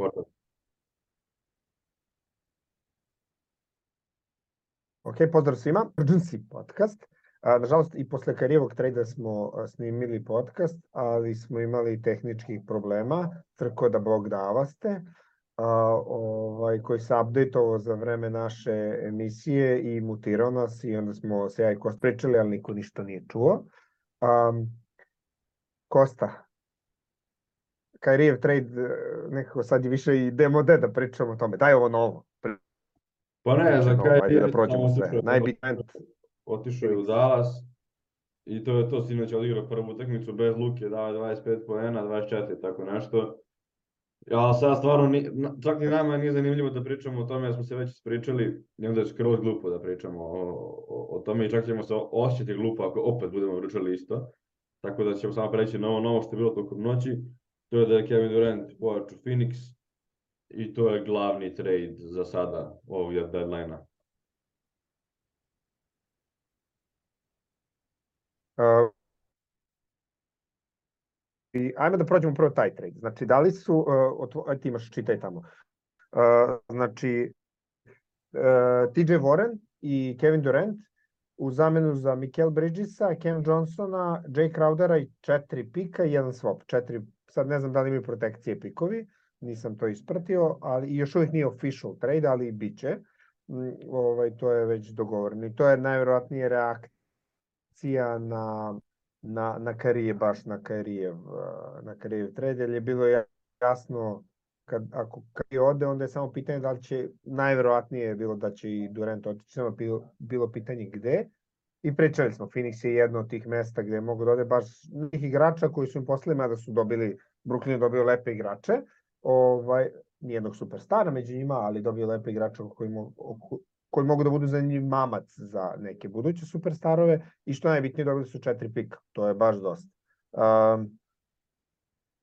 Počeo. Ok, pozdrav svima. Emergency podcast. A, nažalost, i posle Karijevog trejda smo snimili podcast, ali smo imali tehničkih problema, trko da Bog davaste, a, ovaj, koji se updateovao za vreme naše emisije i mutirao nas i onda smo se ja i Kost pričali, ali niko ništa nije čuo. A, Kosta, Kairijev trade, nekako sad je više i demo da pričamo o tome. Daj ovo novo. Pa ne, za ajde da prođemo sve. Najbitnije. Otišao je u Dallas i to je to, sinoć odigrao prvu utakmicu bez Luke, dao je 25 poena, 24, tako nešto. Ja sad stvarno, ni, čak ni nama nije zanimljivo da pričamo o tome, jer smo se već ispričali i onda je skroz glupo da pričamo o, o, o tome i čak ćemo se osjećati glupo ako opet budemo pričali isto. Tako da ćemo samo preći na ovo novo što je bilo tokom noći. To je da je Kevin Durant pojačao Phoenix i to je glavni trade za sada ovog deadline-a. Uh, I ajmo da prođemo prvo taj trade. Znači, da li su, uh, otvo, aj ti imaš, čitaj tamo. Uh, znači, uh, TJ Warren i Kevin Durant u zamenu za Mikel Bridgesa, Cam Johnsona, Jay Crowdera i četiri pika i jedan swap. Četiri, sad ne znam da li imaju protekcije pikovi, nisam to ispratio, ali još uvijek nije official trade, ali bit će. Mm, ovaj, to je već dogovoreno. I to je najverovatnije reakcija na, na, na Karije, baš na Karijev, uh, na Karijev trade, jer je bilo jasno kad, ako Karije ode, onda je samo pitanje da li će, najverovatnije je bilo da će i Durant otići, samo bilo, bilo pitanje gde. I pričali smo, Phoenix je jedno od tih mesta gde mogu da ode baš nekih igrača koji su im poslali, mada su dobili, Brooklyn je dobio lepe igrače, ovaj, nijednog superstara među njima, ali dobio lepe igrače koji, mo, koji mogu da budu zanimljiv mamac za neke buduće superstarove i što najbitnije dobili su četiri pika, to je baš dosta. Um,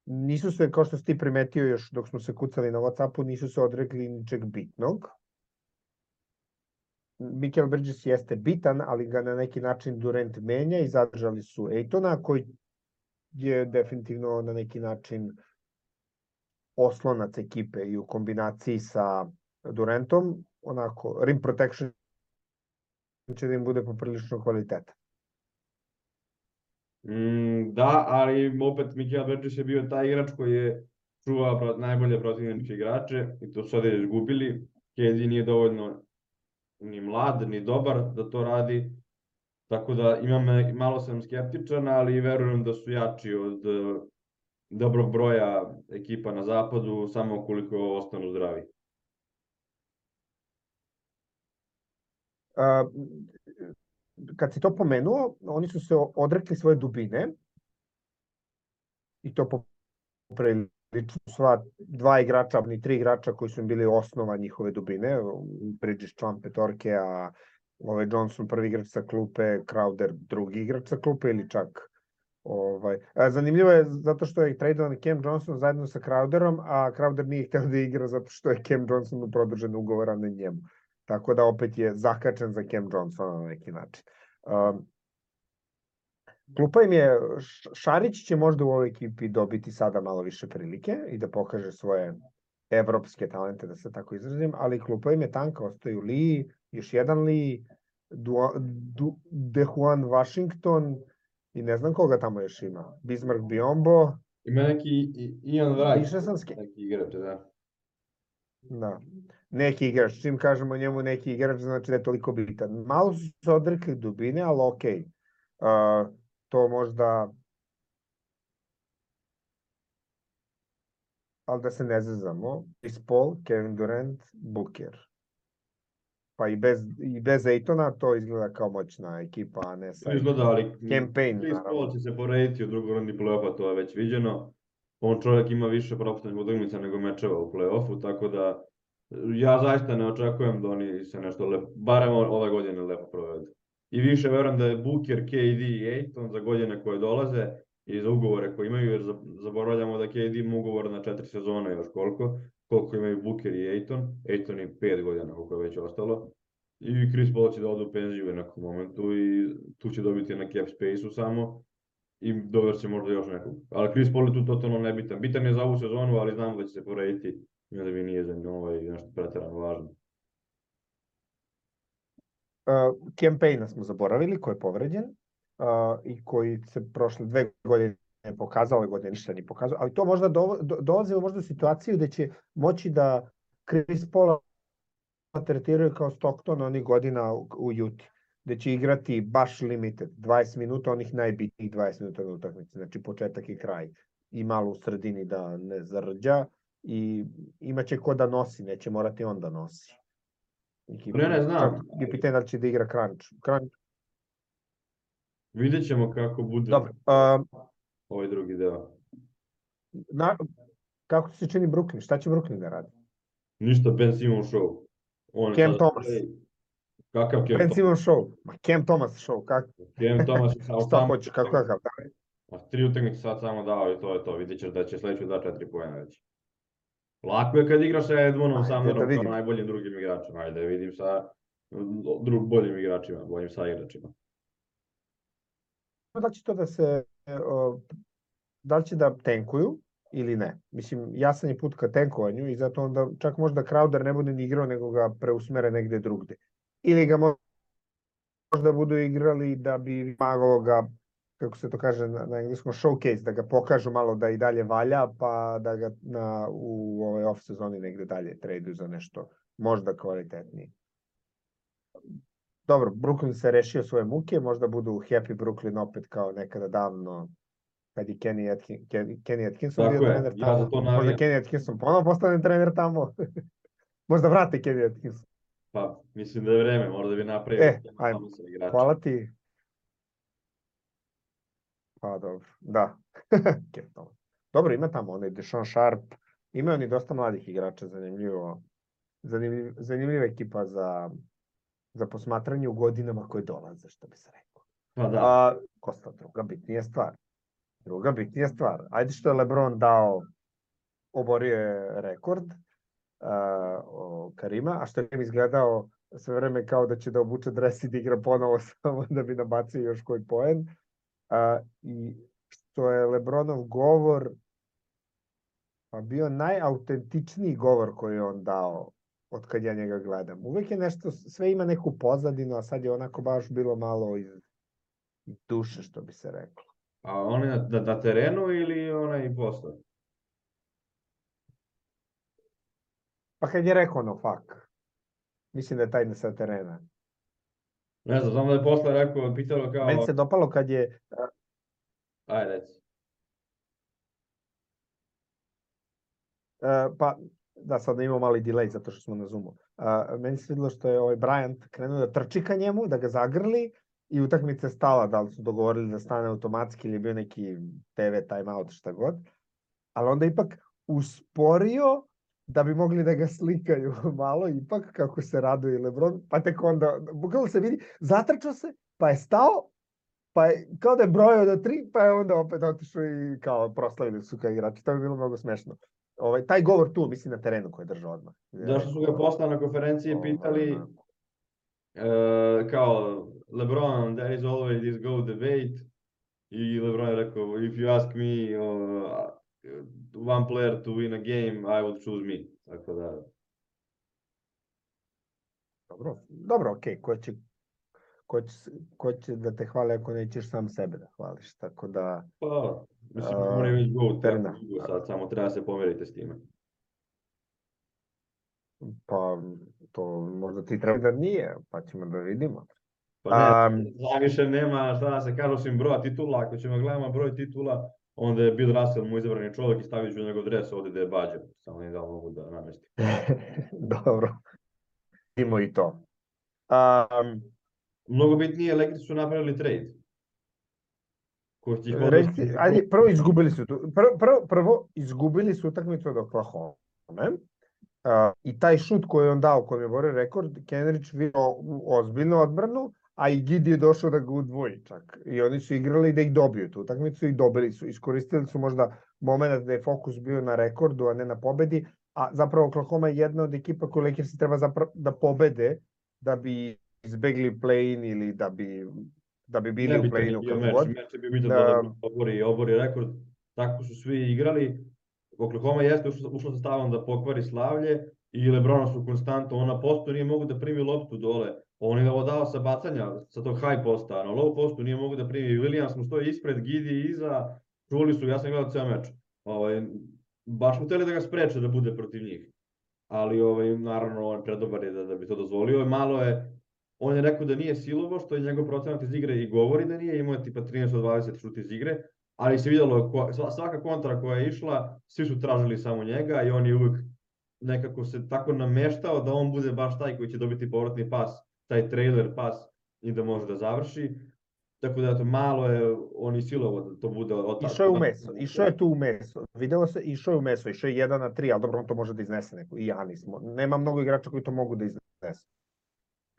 nisu se, kao što si ti primetio još dok smo se kucali na Whatsappu, nisu se odrekli ničeg bitnog. Mikel Bridges jeste bitan, ali ga na neki način Durant menja i zadržali su Ejtona, koji je definitivno na neki način oslonac ekipe i u kombinaciji sa Durantom, onako, rim protection će da im bude poprilično kvaliteta. Mm, da, ali opet Mikel Bridges je bio taj igrač koji je čuvao najbolje protivničke igrače i to su sada izgubili. KD nije dovoljno ni mlad, ni dobar da to radi. Tako da imam, malo sam skeptičan, ali verujem da su jači od uh, dobrog broja ekipa na zapadu, samo koliko ostanu zdravi. Uh, kad si to pomenuo, oni su se odrekli svoje dubine i to poprilično sva dva igrača, ni tri igrača koji su bili osnova njihove dubine, Bridges, član petorke, a ovaj Johnson prvi igrač sa klupe, Crowder drugi igrač sa klupe ili čak Ovaj, a zanimljivo je zato što je tradovan Cam Johnson zajedno sa Crowderom, a Crowder nije hteo da igra zato što je Cam Johnson u produžen ugovora na njemu. Tako da opet je zakačen za Cam Johnsona na neki način. Um, klupa im je, Šarić će možda u ovoj ekipi dobiti sada malo više prilike i da pokaže svoje evropske talente, da se tako izrazim, ali klupa im je tanka, ostaju Lee, još jedan Lee, du, du, Dejuan Washington, i ne znam koga tamo još ima. Bismarck Biombo. Ima neki Ian Wright, Više sam ske... neki igrač, da. Da. Neki igrač. Čim kažemo njemu neki igrač, znači da je toliko bitan. Malo su se odrekli dubine, ali okej. Uh, to možda... Ali da se ne zazamo. Chris Paul, Kevin Durant, Booker. Pa i bez, i bez Ejtona to izgleda kao moćna ekipa, a ne sa... Izgleda, ali Campaign, Chris naravno. Paul će se porediti u drugoj rundi play-offa, to je već viđeno. On čovjek ima više propuštenih utakmica nego mečeva u play-offu, tako da ja zaista ne očekujem da oni se nešto lepo, barem ove godine lepo provedu. I više verujem da je Booker, KD i Aiton za godine koje dolaze i za ugovore koje imaju, jer zaboravljamo da KD ima ugovor na četiri sezone još koliko, koliko imaju Booker i Aiton, Aiton je pet godina koliko je već ostalo. I Chris Paul će da ode u penziju u nekom momentu i tu će dobiti na cap space-u samo. i dovest će možda još nekog. Ali Chris Paul je tu totalno nebitan. Bitan je za ovu sezonu, ali znamo da će se povrediti i onda mi nije za njom ovaj nešto preterano važno. Uh, Campaigna smo zaboravili, koji je povređen uh, i koji se prošle dve godine pokazao, ove godine ništa nije pokazao, ali to možda do, do, dolazimo možda situaciju da će moći da Chris Paula tretiraju kao Stockton onih godina u, u Juti, gde će igrati baš limited, 20 minuta, onih najbitnijih 20 minuta na utakmici, znači početak i kraj i malo u sredini da ne zarđa i imaće ko da nosi, neće morati on da nosi. Ne, ne, znam. Čak je pitanje da li će da igra crunch. crunch. Vidjet ćemo kako bude Dobro, um, ovaj drugi deo. na, kako ti se čini Brooklyn? Šta će Brooklyn da radi? Ništa Ben Simon show. On Cam sad- Thomas. Ej, Kakav Cam Ben? Simon show. Ma Cam Thomas show, kako? Cam Thomas je samo Šta hoće, kako kakav? A tri utakmice sad samo dao i to je to. Vidjet ćeš da će sledeću da četiri pojena već. Lako je kad igraš sa Edmonom da kao vidim. najboljim drugim igračem. Ajde, vidim sa drug, boljim igračima, boljim sa igračima. Da li će to da se, o, da li će da tenkuju ili ne? Mislim, jasan je put ka tenkovanju i zato onda čak možda Crowder ne bude ni igrao, nego ga preusmere negde drugde. Ili ga mo- možda budu igrali da bi malo ga, kako se to kaže na, na engleskom, showcase, da ga pokažu malo da i dalje valja, pa da ga na, u ovoj off sezoni negde dalje traduju za nešto možda kvalitetnije. Dobro, Brooklyn se rešio svoje muke, možda budu happy Brooklyn opet kao nekada davno kad je Kenny, Atkin, Kenny, Kenny Atkinson Tako bio je, trener ja tamo. za to možda. Kenny Atkinson ponovo postane trener tamo. možda vrate Kenny Atkinson. Pa, mislim da je vreme, možda bi napravio. E, ajmo. Hvala ti. Pa dobro, da. Dobro, ima tamo onaj Deshaun Sharp, ima oni dosta mladih igrača, zanimljivo. Zanimljiv, zanimljiva ekipa za, za posmatranje u godinama koje dolaze, što bi se rekao. Pa da, A, Kosta, druga bitnija stvar. Druga bitnija stvar. Ajde što je Lebron dao, oborio je rekord uh, o Karima, a što je izgledao sve vreme kao da će da obuče dres i da igra ponovo samo da bi nabacio još koji poen. Uh, I što je Lebronov govor pa bio najautentičniji govor koji je on dao od kad ja njega gledam. Uvek je nešto, sve ima neku pozadinu, a sad je onako baš bilo malo iz duše, što bi se reklo. a on je na, na terenu ili onaj posle? Pa kad je rekao ono fuck, mislim da je taj sa terena. Ne znam, znam da je posle rekao, pitalo kao, Meni se dopalo kad je, ajde, reci. uh, pa da sad imamo mali delay zato što smo na Zoomu. Uh, meni se videlo što je ovaj Bryant krenuo da trči ka njemu, da ga zagrli i utakmica je stala, da li su dogovorili da stane automatski ili je bio neki TV timeout, šta god. Ali onda ipak usporio da bi mogli da ga slikaju malo, ipak kako se raduje Lebron, pa tek onda, bukvalno se vidi, zatrčao se, pa je stao, pa je, kao da je brojao do tri, pa je onda opet otišao i kao proslavili su kao igrači, to bi bilo mnogo smešno. Ovaj, taj govor tu, mislim, na terenu koji je držao odmah. Zašto su ga posle na konferenciji Ovaj, pitali, uh, kao, LeBron, there is always this go debate. I LeBron je rekao, if you ask me uh, one player to win a game, I would choose me. Tako da, Dobro, dobro, okej, ko će ko će, ko će da te hvali ako nećeš sam sebe da hvališ, tako da pa, mislim, on je već go, sad, samo treba se pomeriti s time. pa to možda ti treba da nije, pa ćemo da vidimo. Pa ne, um, više nema šta da se kaže osim broja titula, ako ćemo gledamo broj titula, onda je Bill Russell mu izabrani čovjek i stavit ću njegov dres ovde da je bađa, samo ne da mogu da namestim. dobro, vidimo i to. Um, Mnogo bitnije, Lakers su napravili trade. Reci, ajde, prvo izgubili su tu. Prvo, prvo, prvo izgubili su utakmicu od Oklahoma. Uh, I taj šut koji je on dao, koji je borio rekord, Kenrich vidio ozbiljnu odbranu, a i Gidi je došao da ga udvoji čak. I oni su igrali da ih dobiju tu utakmicu i dobili su. Iskoristili su možda moment da je fokus bio na rekordu, a ne na pobedi, a zapravo Oklahoma je jedna od ekipa koju Lakersi treba zapravo da pobede da bi izbegli play-in ili da bi da bi bili Ne u bi to play-inu kako god. meč bi bio Da- da obori, obori rekord, tako su svi igrali. Oklahoma jeste ušla, ušla sa stavom da pokvari slavlje i Lebrona su konstantno, on na postu nije mogu da primi loptu dole, on je ovo dao sa bacanja, sa tog high posta, na low postu nije mogu da primi, Williams mu stoji ispred, Gidi iza, čuli su, ja sam gledao ceo meč, ovaj, baš mu hteli da ga spreče da bude protiv njih, ali ovaj, naravno on predobar je da, da bi to dozvolio, malo je, on je rekao da nije silovo, što je njegov procenat iz igre i govori da nije, imao je tipa 13 od 20 šut iz igre, ali se videlo, ko, sva- svaka kontra koja je išla, svi su tražili samo njega i on je uvek nekako se tako nameštao da on bude baš taj koji će dobiti povratni pas, taj trailer pas i da može da završi. Tako da eto, malo je on i silovo da to bude od Išao je u meso, išao je tu u meso. Videlo se, išao je u meso, išao je 1 na 3, ali dobro, on to može da iznese neko. I Janis. mo- Nema mnogo igrača koji to mogu da iznesu.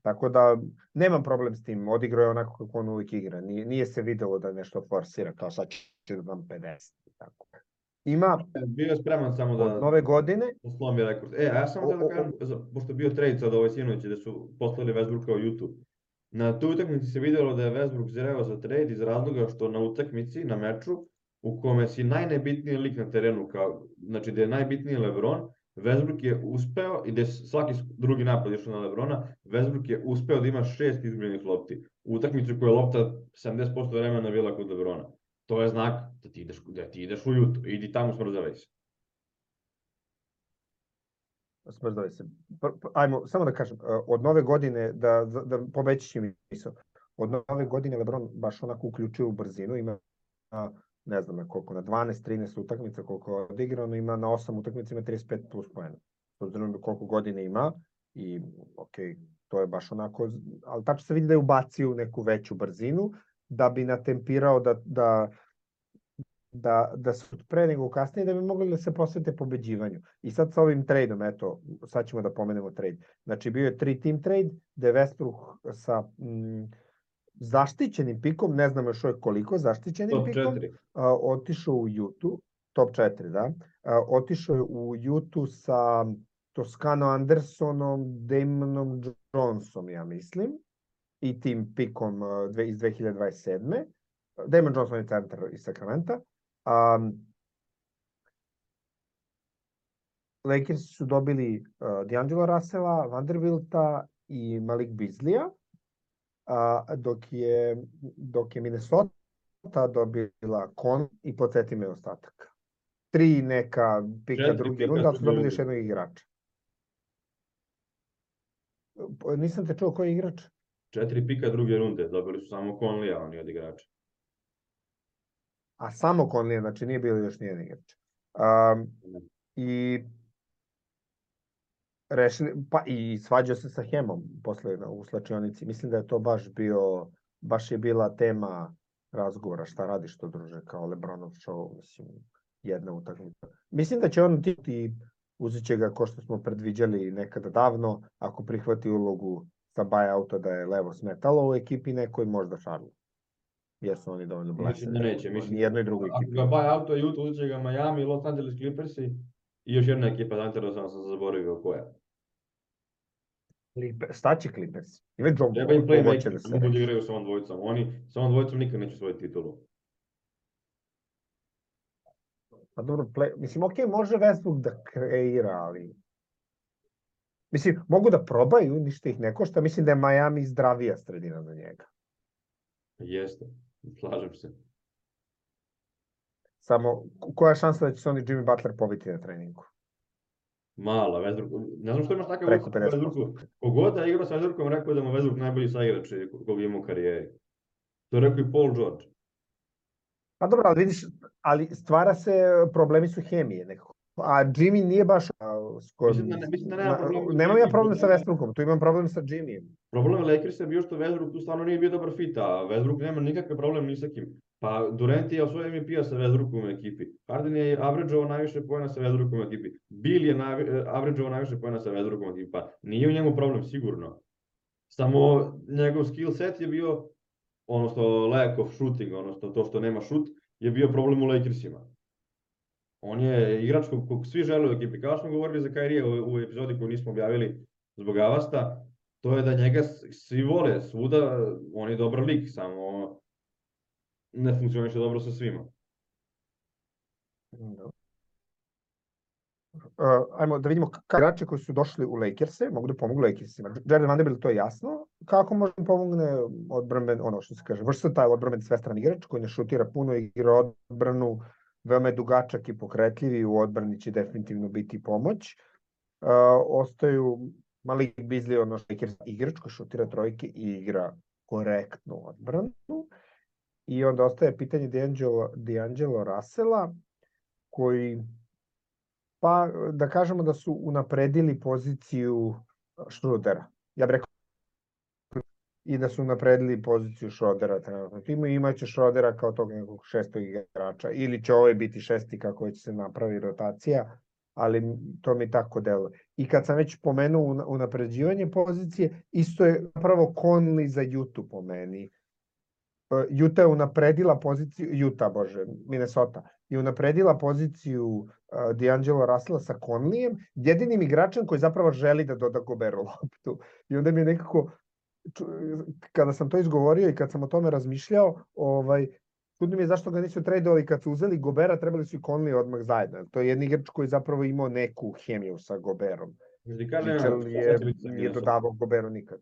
Tako da, nemam problem s tim. Odigrao je onako kako on uvijek igra. Nije, nije se videlo da nešto forsira, kao sad će da dam 50. i Tako. Ima Bio je spreman samo da, od nove godine, da slomi rekord. E, a ja samo O, da kažem, pošto bio trade sad ovaj sinoć gde su poslali Westbrooka u YouTube. Na tu utakmici se videlo da je Westbrook zreo za trade iz razloga što na utakmici, na meču, u kome si najnebitniji lik na terenu, kao, znači da je najbitniji Lebron, Westbrook je uspeo, i da svaki drugi napad išao na Lebrona, Westbrook je uspeo da ima šest izgubljenih lopti. U utakmici u kojoj je lopta 70% vremena bila kod Lebrona. To je znak da ti ideš, da ti ideš u YouTube, idi tamo smrzavaj se. smrzavaj se. Ajmo, samo da kažem, e, od nove godine, da, da, da pobeći će mi misao, od nove godine Lebron baš onako uključio u brzinu, ima ne znam na koliko, na 12-13 utakmica koliko je odigrano, ima na 8 utakmica ima 35 plus poena. S obzirom na koliko godine ima i ok, to je baš onako, ali tačno se vidi da je ubacio u neku veću brzinu, da bi natempirao da, da da, da su pre nego kasnije da bi mogli da se posvete pobeđivanju. I sad sa ovim tradeom, eto, sad ćemo da pomenemo trade. Znači bio je tri team trade, gde Westbrook sa mm, zaštićenim pikom, ne znamo još uvek koliko, zaštićenim Top pikom, 4. a, otišao u Jutu, top 4, da, a, otišao je u Jutu sa Toscano Andersonom, Damonom Johnsonom, ja mislim, i tim pikom dve, iz 2027. Damon Johnson je centar iz Sakramenta. Um, Lakers su dobili uh, D'Angelo Russella, Vanderbilta i Malik Beasleya, a, dok je, dok je Minnesota dobila Kon i podsjeti me ostatak. Tri neka pika Četiri druge pika ali su dobili još jednog igrača. Nisam te čuo koji je igrač? Četiri pika druge runde, dobili su samo Conleya, oni od igrača. A samo Conley, znači nije bilo još nijedan igrač. Um, I rešili, pa i svađao se sa Hemom posle na, u slačionici. Mislim da je to baš bio, baš je bila tema razgovora šta radiš to druže kao Lebronov show, mislim, jedna utakmica. Mislim da će on ti uzet će ga ko što smo predviđali nekada davno, ako prihvati ulogu sa buyouta da je levo smetalo u ekipi nekoj, možda Šarlo. Jesu oni dovoljno Mislim bleseni. da neće, mislim jednoj drugoj Ako ekipi. ga buy auto je Utah, će ga Miami, Los Angeles Clippersi i još jedna ekipa, zainteresovan sam zaboravio koja. Clipper, staće Clippers. Ima John Treba im playmaker, da se mogu da igraju sa ovom dvojicom. Oni sa ovom dvojicom nikad neće svoj titulu. Pa dobro, play, mislim, ok, može Westbrook da kreira, ali... Mislim, mogu da probaju, ništa ih ne košta. Mislim da je Miami zdravija sredina za njega. Jeste, slažem se. Samo, ko- koja je šansa da će se oni Jimmy Butler pobiti na treningu? Mala, Westbrook, ne znam što imaš takav Preko utisak o 50%. Westbrooku. Kogod da igra sa Westbrookom, rekao je da mu Westbrook najbolji saigrač kog je imao u karijeri. To rekao i Paul George. Pa dobro, ali vidiš, ali stvara se, problemi su hemije nekako. A Jimmy nije baš... a, s kojim- Mislim da ne- mislim da nema Ma- problema s Nemam ja Jimmy, problem sa problem- Westbrookom, tu imam problem sa Jimmyjem. Problem Lakersa je bio što Westbrook tu stvarno nije bio dobar fit, a Westbrook nema nikakav problem ni sa kim. Pa Durant je osvojio MVP-a sa Westbrookom u ekipi. Harden je averageovao najviše poena sa Westbrookom u ekipi. Bill je navi- najviše poena sa Westbrookom u ekipi. Pa nije u njemu problem, sigurno. Samo njegov skill set je bio, odnosno lack of shooting, odnosno to što nema šut, je bio problem u Lakersima. On je igrač kog, svi žele u ekipi. Kao smo govorili za Kyrie u, u epizodi koju nismo objavili zbog Avasta, to je da njega svi vole, svuda, on je dobar lik, samo ne funkcioniše dobro sa svima. Uh, ajmo da vidimo kako igrače koji su došli u Lakers-e mogu da pomogu Lakersima. Jared Vanderbilt to je jasno. Kako može da pomogne odbranben, ono što se kaže, taj odbranben svestran igrač koji ne šutira puno, igra odbranu, veoma je dugačak i pokretljiv i u odbrani će definitivno biti pomoć. Uh, ostaju Malik Beasley, ono što Lakers igrač koji šutira trojke i igra korektnu odbranu. I onda ostaje pitanje D'Angelo, D'Angelo Russella, koji Pa da kažemo da su unapredili poziciju Šrudera. Ja bih rekao i da su unapredili poziciju Šrodera trenutno timu i imaće Šrodera kao tog nekog šestog igrača ili će ovaj biti šesti kako će se napravi rotacija, ali to mi tako deluje. I kad sam već pomenuo unapređivanje pozicije, isto je pravo Conley za Jutu po meni. Juta je unapredila poziciju, Juta, bože, Minnesota, je unapredila poziciju uh, D'Angelo Russella sa Conleyem, jedinim igračem koji zapravo želi da doda Goberu loptu. I onda mi je nekako, kada sam to izgovorio i kad sam o tome razmišljao, ovaj, čudno mi je zašto ga nisu tradovali kad su uzeli Gobera, trebali su i Conley odmah zajedno. To je jedan igrač koji zapravo imao neku hemiju sa Goberom. Mitchell je, nije dodavao Goberu nikad.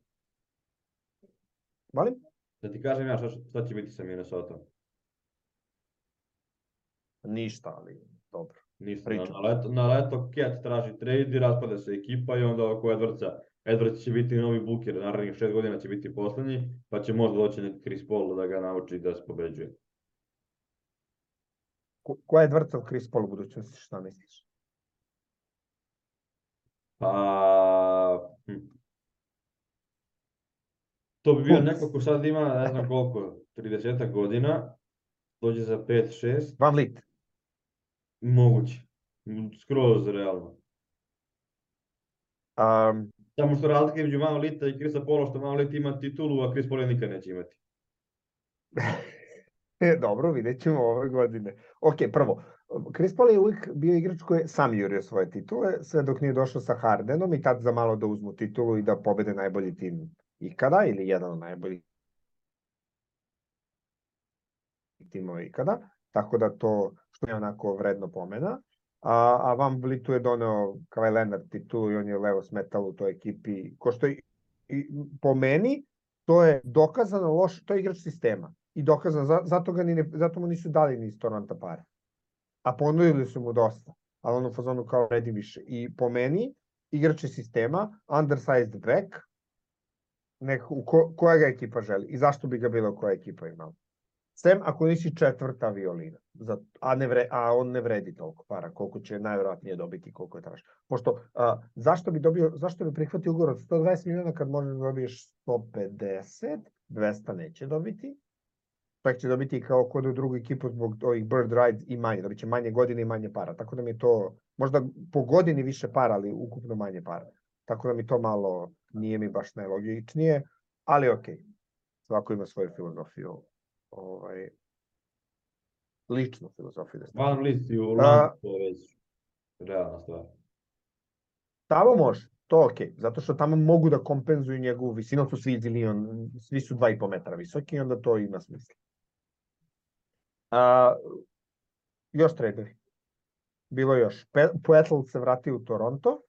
Molim? Da ti kažem ja šta, šta će biti sa Minnesota. Ništa, ali dobro. Ništa, na, na, leto, na leto Cat traži trade i raspada se ekipa i onda oko Edwardsa Edwards će biti novi buker, narednih šest godina će biti poslednji, pa će možda doći neki Chris Paul da ga nauči da se pobeđuje. Ko, ko je Edwardsov Chris Paul u budućnosti, šta misliš? Pa... Hm. To bi bio neko ko sad ima, ne znam koliko, 30 godina, dođe za 5-6. Van Lit. Moguće. Skroz realno. Um, Samo što razlika između Van Lita i Krisa Pola, što Van Lit ima titulu, a Paul je nikad neće imati. E, dobro, vidjet ćemo ove godine. Ok, prvo, Chris Paul je uvijek bio igrač koji je sam jurio svoje titule, sve dok nije došao sa Hardenom i tad za malo da uzmu titulu i da pobede najbolji tim ikada ili jedan od najboljih timova ikada, tako da to što je onako vredno pomena. A, a Van Vlitu je doneo Kawhi Leonard titulu i on je levo smetal u toj ekipi. Ko što i, i, po meni, to je dokazano loš, to je igrač sistema. I dokazano, zato, ga ni ne, zato mu nisu dali ni iz Toronto pare. A ponudili su mu dosta, ali ono fazonu kao redi više. I po meni, igrač sistema, undersized back, nek, u ko, koja ga ekipa želi i zašto bi ga bilo koja ekipa imala. Sem ako nisi četvrta violina, za, a, ne vre, a on ne vredi toliko para, koliko će najverovatnije dobiti koliko je traži. Pošto, a, zašto bi dobio, zašto bi prihvatio ugovor od 120 miliona kad možeš da dobiješ 150, 200 neće dobiti, čak će dobiti kao kod u drugu ekipu zbog ovih bird rides i manje, dobit će manje godine i manje para. Tako da mi je to, možda po godini više para, ali ukupno manje para. Tako da mi to malo nije mi baš najlogičnije, ali. Okay. Svako ima svoju filozofiju. Ovaj, ličnu filozofiju. Da Van List i je već realna stvar. Tamo može, to ok, zato što tamo mogu da kompenzuju njegovu visinu, su svi zilion, svi su 2,5 metara visoki i onda to ima smisla. A, još tradevi. Bilo još. Poetl se vratio u Toronto.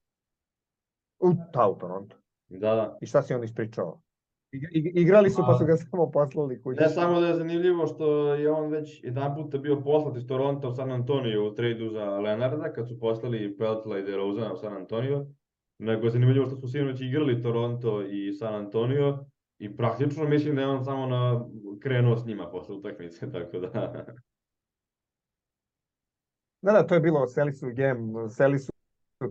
U, ta, u Toronto. Da, da. I šta si on ispričao? Igrali su pa su ga samo poslali kući. Ne samo da je zanimljivo što je on već jedan puta bio poslat iz Toronto u San Antonio u tradu za Lenarda kad su poslali Peltla i DeRozana u San Antonio. Nego je zanimljivo što su sinoć igrali Toronto i San Antonio i praktično mislim da je on samo na, krenuo s njima posle utakmice, tako da... Da, da, to je bilo, seli su game, seli su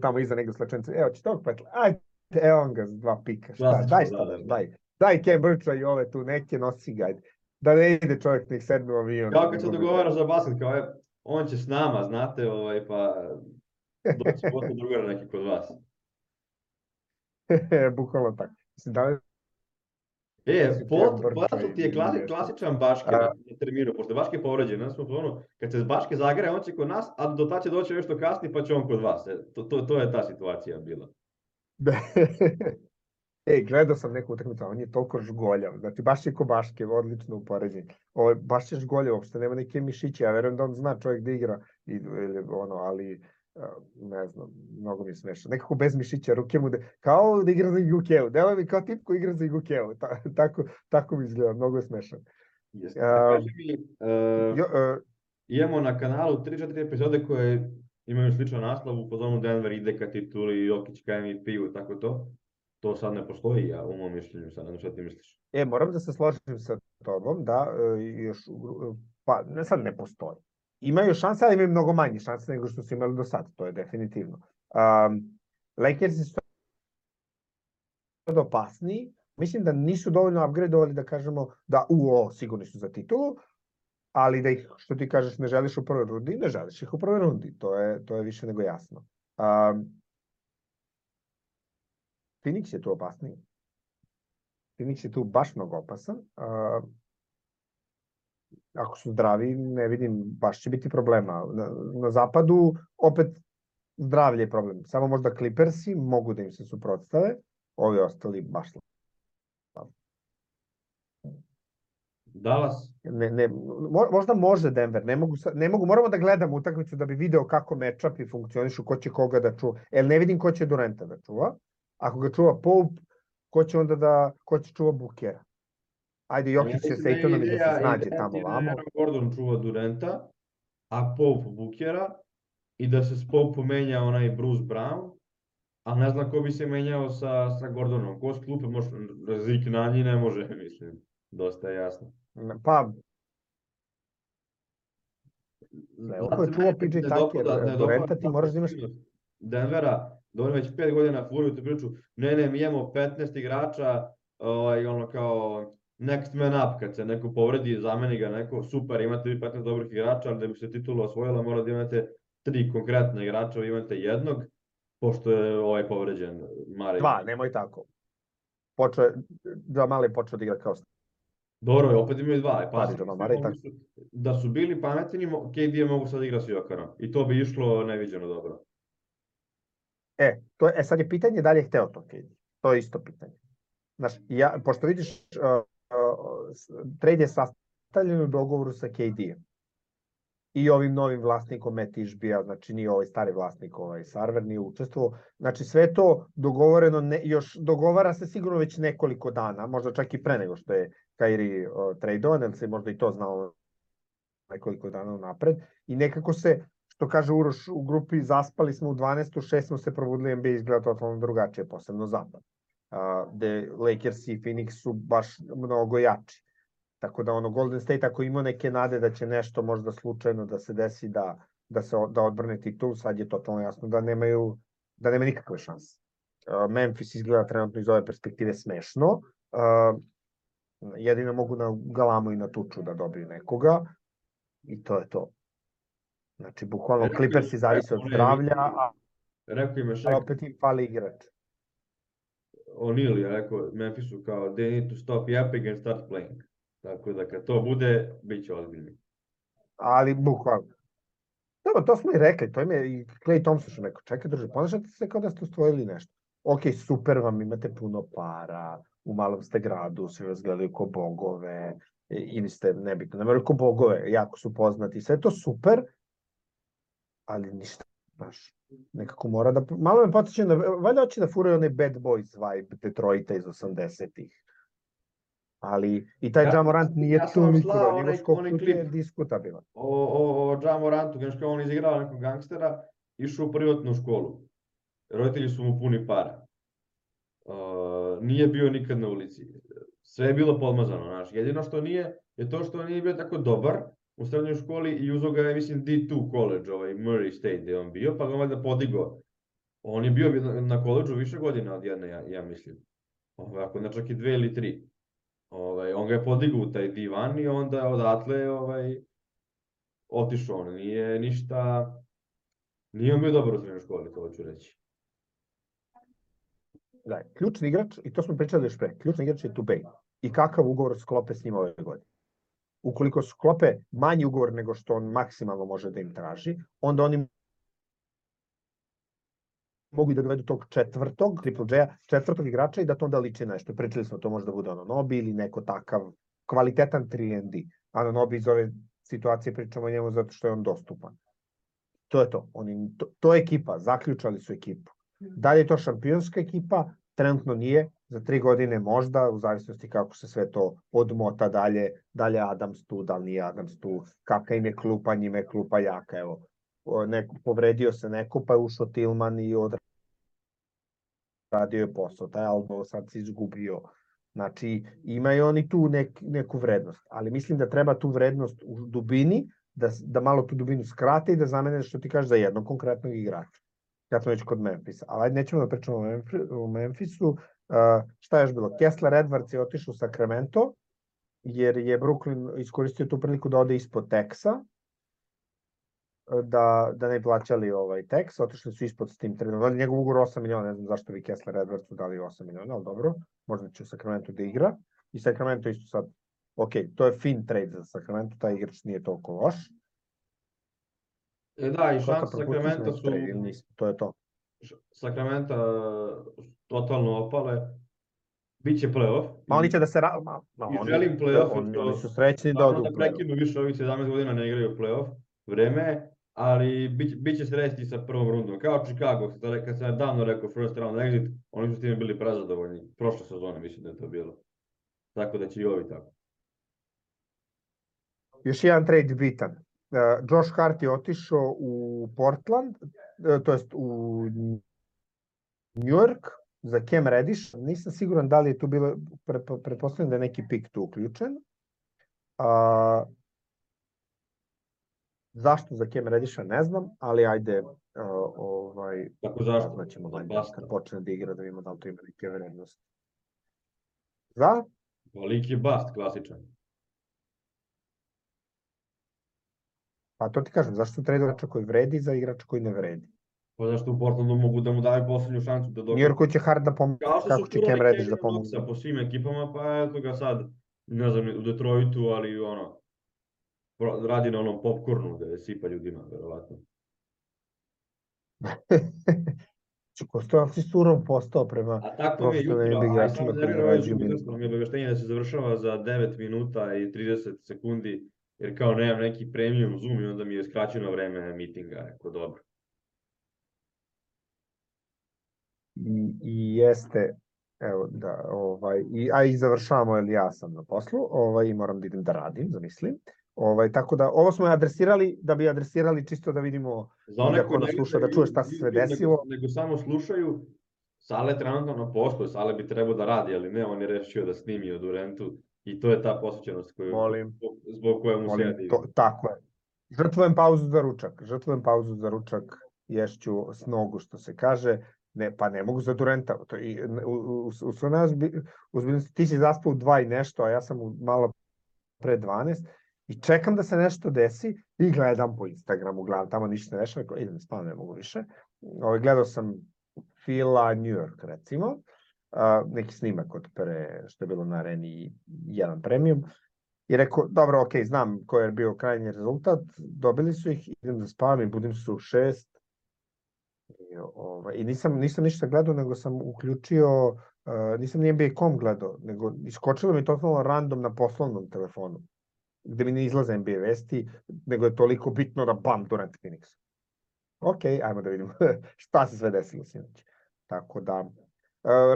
tamo iza nego slačence, evo će tog petla, ajde, evo on ga dva pika, šta, daj šta, da, da. daj daj Ken Brča i ove tu neke, nosi ga. Da ne ide čovjek nek sedme u avion. Kao kad se dogovara za basket, kao je, on će s nama, znate, ovaj, pa doći posle drugara neki kod vas. Bukvalno tako. Mislim, da li E, Polatov ti je klasi, klasičan Baške a... na terminu, pošto Baške je povređen, nas smo kad se Baške zagre, on će kod nas, a do ta će doći nešto kasnije, pa će on kod vas. E, to, to, to je ta situacija bila. Ej, gledao sam neku utakmicu, on je toliko žgoljav. Znači, baš je ko Baške, odlično upoređenje. Ovo, baš je žgoljav, uopšte nema neke mišiće. Ja verujem da on zna čovjek da igra, i, ili, ono, ali a, ne znam, mnogo mi je smešno. Nekako bez mišića, ruke mu, de, kao da igra za Igukeu. Delo mi kao tip koji igra za Igukeu. Ta, tako, tako mi izgleda, mnogo je smešan. Jeste. Kaži mi, uh, Jo, uh, imamo na kanalu 3-4 epizode koje imaju sličan naslov, u pozonu Denver ide ka tituli, Jokić ka MVP-u, tako to. To sad ne postoji, ja u mom mišljenju sad, ne šta ti misliš. E, moram da se složim sa tobom, da, e, još, gru- pa ne sad ne postoji. Imaju šanse, ali imaju mnogo manje šanse nego što su imali do sad, to je definitivno. Um, Lakersi su sad opasniji, mislim da nisu dovoljno upgradeovali da kažemo da u o, sigurni su za titulu, ali da ih, što ti kažeš, ne želiš u prvoj rundi, ne želiš ih u prvoj rundi, to je, to je više nego jasno. Um, Phoenix je tu opasniji. Phoenix je tu baš mnogo opasan. A, ako su zdravi, ne vidim, baš će biti problema. Na, na zapadu opet zdravlje je problem. Samo možda Clippersi mogu da im se suprotstave, ovi ostali baš Dallas, ne, ne, mo- možda može Denver, ne mogu, ne mogu, moramo da gledamo utakmicu da bi video kako matchupi funkcionišu, ko će koga da čuva. Jel ne vidim ko će Durenta da čuva. Ako ga čuva Pope, ko će onda da, ko će čuva Bukera. Ajde, Jokić će sa da i da se snađe ideja tamo da vamo. Gordon čuva Durenta, a Pope Bukera i da se s Pope menja onaj Bruce Brown, a ne znam ko bi se menjao sa, sa Gordonom. Ko s klupe može, Zik na njih ne može, mislim. Dosta je jasno. Pa, Ne, ovo je čuo PJ Tucker, Durenta ti moraš da imaš- Denvera, da oni već pet godina furaju tu priču, ne, ne, mi imamo 15 igrača, ovaj, ono kao next man up, kad se neko povredi, zameni ga neko, super, imate vi 15 dobrih igrača, ali da bi se titula osvojila, mora da imate tri konkretna igrača, vi imate jednog, pošto je ovaj povređen, Mare. dva, nemoj tako. Počeo je, Jamal je počeo da igra kao Dobro, opet imaju dva, pa Pazi, Jamal mogli su- da su bili pametni, KD je mogu sad igra s Jokarom, i to bi išlo neviđeno dobro. E, to e sad je pitanje da li je hteo to KD. To je isto pitanje. Znaš, ja, pošto vidiš, uh, uh, trade je sastavljen u dogovoru sa KD-em. I ovim novim vlasnikom Matt Išbija, znači nije ovaj stari vlasnik, ovaj Sarver nije učestvovao. Znači sve to dogovoreno, ne, još dogovara se sigurno već nekoliko dana, možda čak i pre nego što je Kairi uh, tradovan, se možda i to znao nekoliko dana napred. I nekako se, što kaže Uroš u grupi, zaspali smo u 12. 6 smo se probudili, NBA izgleda totalno drugačije, posebno zapad. Uh, gde Lakers i Phoenix su baš mnogo jači. Tako da ono Golden State ako ima neke nade da će nešto možda slučajno da se desi da da se da odbrane titul, sad je totalno jasno da nemaju da nema nikakve šanse. Uh, Memphis izgleda trenutno iz ove perspektive smešno. Uh, jedino mogu na galamu i na tuču da dobiju nekoga i to je to. Znači, bukvalno Clippersi zavise od zdravlja, a, Rekao im je a Shaq, opet im fali igrač. O'Neal je rekao Memphisu kao they need to stop yapping and start playing. Tako da kad to bude, bit će ozbiljni. Ali bukvalno. Dobro, to smo i rekli, to im je i Clay Thompson što rekao, čekaj druže, ponašate se kao da ste ustvojili nešto. Ok, super vam, imate puno para, u malom ste gradu, svi vas gledaju ko bogove, ili ste, nebitno, ne ko bogove, jako su poznati, sve to super, ali ništa, znaš, nekako mora da, malo me podsjeća na, valjda hoće da furaju onaj bad boys vibe Detroita iz 80-ih. Ali i taj Ja- Ja, Morant nije ja toliko, njegov skok je diskutabilan. O, o, o Ja Morantu, znaš kao on izigrao nekog gangstera, išao u privatnu školu. Roditelji su mu puni para. Uh, nije bio nikad na ulici. Sve je bilo podmazano, znaš. Jedino što nije, je to što nije bio tako dobar u srednjoj školi i uzeo ga je, mislim, D2 college, ovaj Murray State gde on bio, pa ga valjda podigao. On je bio na, na koleđu više godina od jedne, ja, ja mislim. Ovaj, ako ne čak i dve ili tri. Ovaj, on ga je podigao u taj divan i onda odatle ovaj, otišao on. Nije ništa... Nije on bio dobar u srednjoj školi, to hoću reći. Da, ključni igrač, i to smo pričali još pre, ključni igrač je Tubej. I kakav ugovor sklope s njim ove godine. Ukoliko sklope manji ugovor nego što on maksimalno može da im traži, onda oni mogu i da dovedu tog četvrtog, Triple J-a, četvrtog igrača i da to onda liči nešto. Pričali smo, to može da bude ono Nobi ili neko takav kvalitetan 3ND. Ano Nobi iz ove situacije pričamo o njemu zato što je on dostupan. To je to. Oni, to, to je ekipa, zaključali su ekipu. Da li je to šampionska ekipa? Trenutno nije, za tri godine možda, u zavisnosti kako se sve to odmota dalje, dalje Adams tu, da li nije Adams tu, kakva im je klupa, njima je klupa jaka, evo. Neko, povredio se neko, pa je ušao Tilman i odradio je posao, taj Albo sad se izgubio. Znači, imaju oni tu nek, neku vrednost, ali mislim da treba tu vrednost u dubini, da, da malo tu dubinu skrate i da zamene što ti kažeš za jednog konkretnog igrača. Ja sam već kod Memphisa, ali nećemo da pričamo o Memphisu. Šta je još bilo? Kessler Edwards je otišao u Sacramento, jer je Brooklyn iskoristio tu priliku da ode ispod Teksa, da, da ne plaćali ovaj Tex, otišli su ispod s tim tradom. Ali njegov ugovor 8 miliona, ne znam zašto bi Kessler Edwardsu dali 8 miliona, ali dobro, možda će u Sacramento da igra. I Sacramento isto sad, ok, to je fin trade za Sacramento, taj igrač nije toliko loš. E, da, i šanse neki su, trade to je to. Sakramenta totalno opale. Biće playoff. Ma oni će da se... Ra... Ma, ma, I oni, želim play-off, oni, što- oni su srećni da odu da prekinu više ovih 17 godina ne igraju play-off, vreme je, ali bit, bit će srećni sa prvom rundom. Kao Chicago, kad sam davno rekao first round exit, oni su s time bili prezadovoljni. Prošle sezone mislim da je to bilo. Tako da će i ovi tako. Još jedan trade bitan. Uh, Josh Hart je otišao u Portland, to jest u New York za Cam Reddish. Nisam siguran da li je tu bilo, pre, pretpostavljam da je neki pik tu uključen. A, zašto za Cam Reddiša ne znam, ali ajde, uh, ovaj, Tako zašto? saznaćemo Za valjda Basta. kad počne da igra da vidimo da li to ima neke vrednosti. Za? Veliki bast, klasičan. Pa to ti kažem, zašto trade igrača koji vredi za igrača koji ne vredi? Pa zašto u Portlandu mogu da mu daju poslednju šansu da U dokaže. Njorku će Hard da što kako su će Cam Reddish da. Knoxa po svim ekipama, pa eto ga sad, ne znam, u Detroitu, ali ono, radi na onom popcornu da je sipa ljudima, verovatno. Kosto si surov postao prema... A tako mi je jutro, a samo mi je obaveštenje da se završava za 9 minuta i 30 sekundi, jer kao nemam neki premium Zoom i onda mi je skraćeno vreme mitinga, rekao dobro. I, i jeste, evo da, ovaj, i, a i završavamo, jer ja sam na poslu, ovaj, moram da idem da radim, zamislim. Ovaj, tako da, ovo smo adresirali, da bi adresirali čisto da vidimo Za one da ko nas sluša, da čuje šta se sve YouTube, nego- desilo. Nego, samo slušaju, Sale trenutno na poslu, Sale bi trebao da radi, ali ne, on je rešio da snimi od Urentu i to je ta posvećenost koju, Molim. zbog, zbog koje mu Molim, to, tako je. Žrtvujem pauzu za ručak. Žrtvujem pauzu za ručak, ješću s nogu, što se kaže. Ne, pa ne mogu za Durenta. To, i, u, u, u, sve nas bi- ozbiljnosti, ti si zaspao u dva i nešto, a ja sam u malo pre 12 i čekam da se nešto desi i gledam po Instagramu, gledam tamo ništa ne dešava, idem spavam, ne mogu više. Ovaj, gledao sam Fila New York, recimo, a, neki snimak od pre, što je bilo na areni jedan premium, i rekao, dobro, ok, znam koji je bio krajnji rezultat, dobili su ih, idem da spavam i budim se u šest. I, ovaj, i nisam, nisam ništa gledao, nego sam uključio, uh, nisam ni NBA.com gledao, nego iskočilo mi totalno random na poslovnom telefonu, gde mi ne izlaze NBA vesti, nego je toliko bitno da bam, Durant Phoenix. Ok, ajmo da vidimo šta se sve desilo sinoć. Tako da,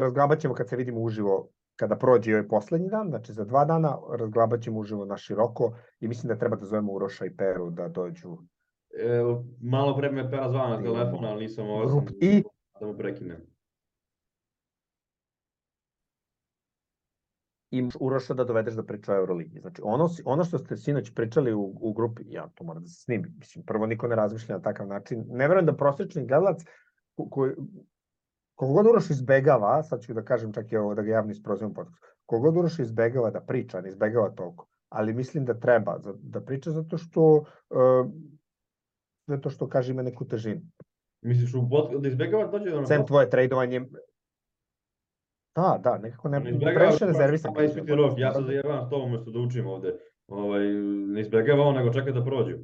razglabat ćemo kad se vidimo uživo kada prođe ovaj poslednji dan, znači za dva dana, razglabat ćemo uživo na široko i mislim da treba da zovemo Uroša i Peru da dođu E, malo pre me Pera zvao na telefon, ali nisam ovo grupi. I da mu prekinem. i Uroša da dovedeš da priča o Euroligi. Znači, ono, ono što ste sinoć pričali u, u grupi, ja to moram da se snimi. Mislim, prvo niko ne razmišlja na takav način. Ne verujem da prosječni gledalac ko- koji koliko god Uroš izbegava, sad ću da kažem čak i ovo da ga javno isprozivam podcast, koliko god Uroš izbegava da priča, ne izbegava toliko, ali mislim da treba da priča zato što uh, sve to što kaže ima neku težinu. Misliš u pod... da izbjegava da dođe da nam Sem tvoje tradovanje Da, da, nekako ne, Ne izbjegava previše rezervisan. Pa ispiti rok, ja se zajebavam s tobom umesto da učim ovde. Ovaj, ne izbjegava on, nego čeka da prođu.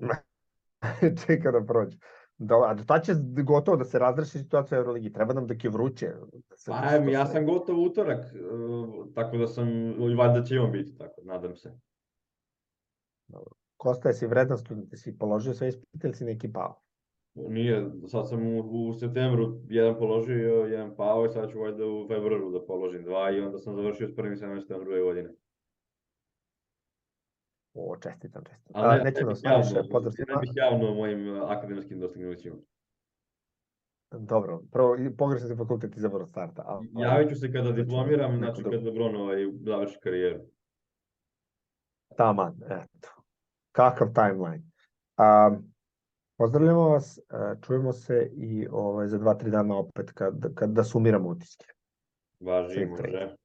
čeka da prođe. Da, a tad će gotovo da se razreši situacija u Euroligi. Treba nam dok je vruće. Da se, Pa, da ja sam gotov utorak, e, tako da sam, valjda će i on biti, tako, nadam se. Kosta, jesi vredan student, jesi položio sve ispite ili si neki pao? Nije, sad sam u, u septembru jedan položio, jedan pao i sad ću valjda u februaru da položim dva i onda sam završio s prvim semestrom druge godine. O, čestitam, čestitam. Ali A, nećemo da bih javno, staviš pozdrav ne bih javno o mojim uh, akademskim dostignućima. Dobro, prvo, i pogrešan si fakultet izabrao od starta. A, Javit ću se kada Znači, diplomiram, znači drugo. kad Lebron ovaj, završi karijeru. Taman, eto. Kakav timeline. A, pozdravljamo vas, a, čujemo se i ovaj, za dva, tri dana opet kad, kad da sumiramo utiske. Važi, može.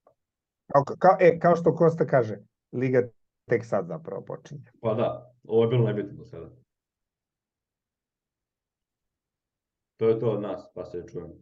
Kao, kao, e, kao što Kosta kaže, Liga tek sad zapravo počinje. Pa da, ovo je bilo najbitnije do sada. To je to od nas, pa se čujemo.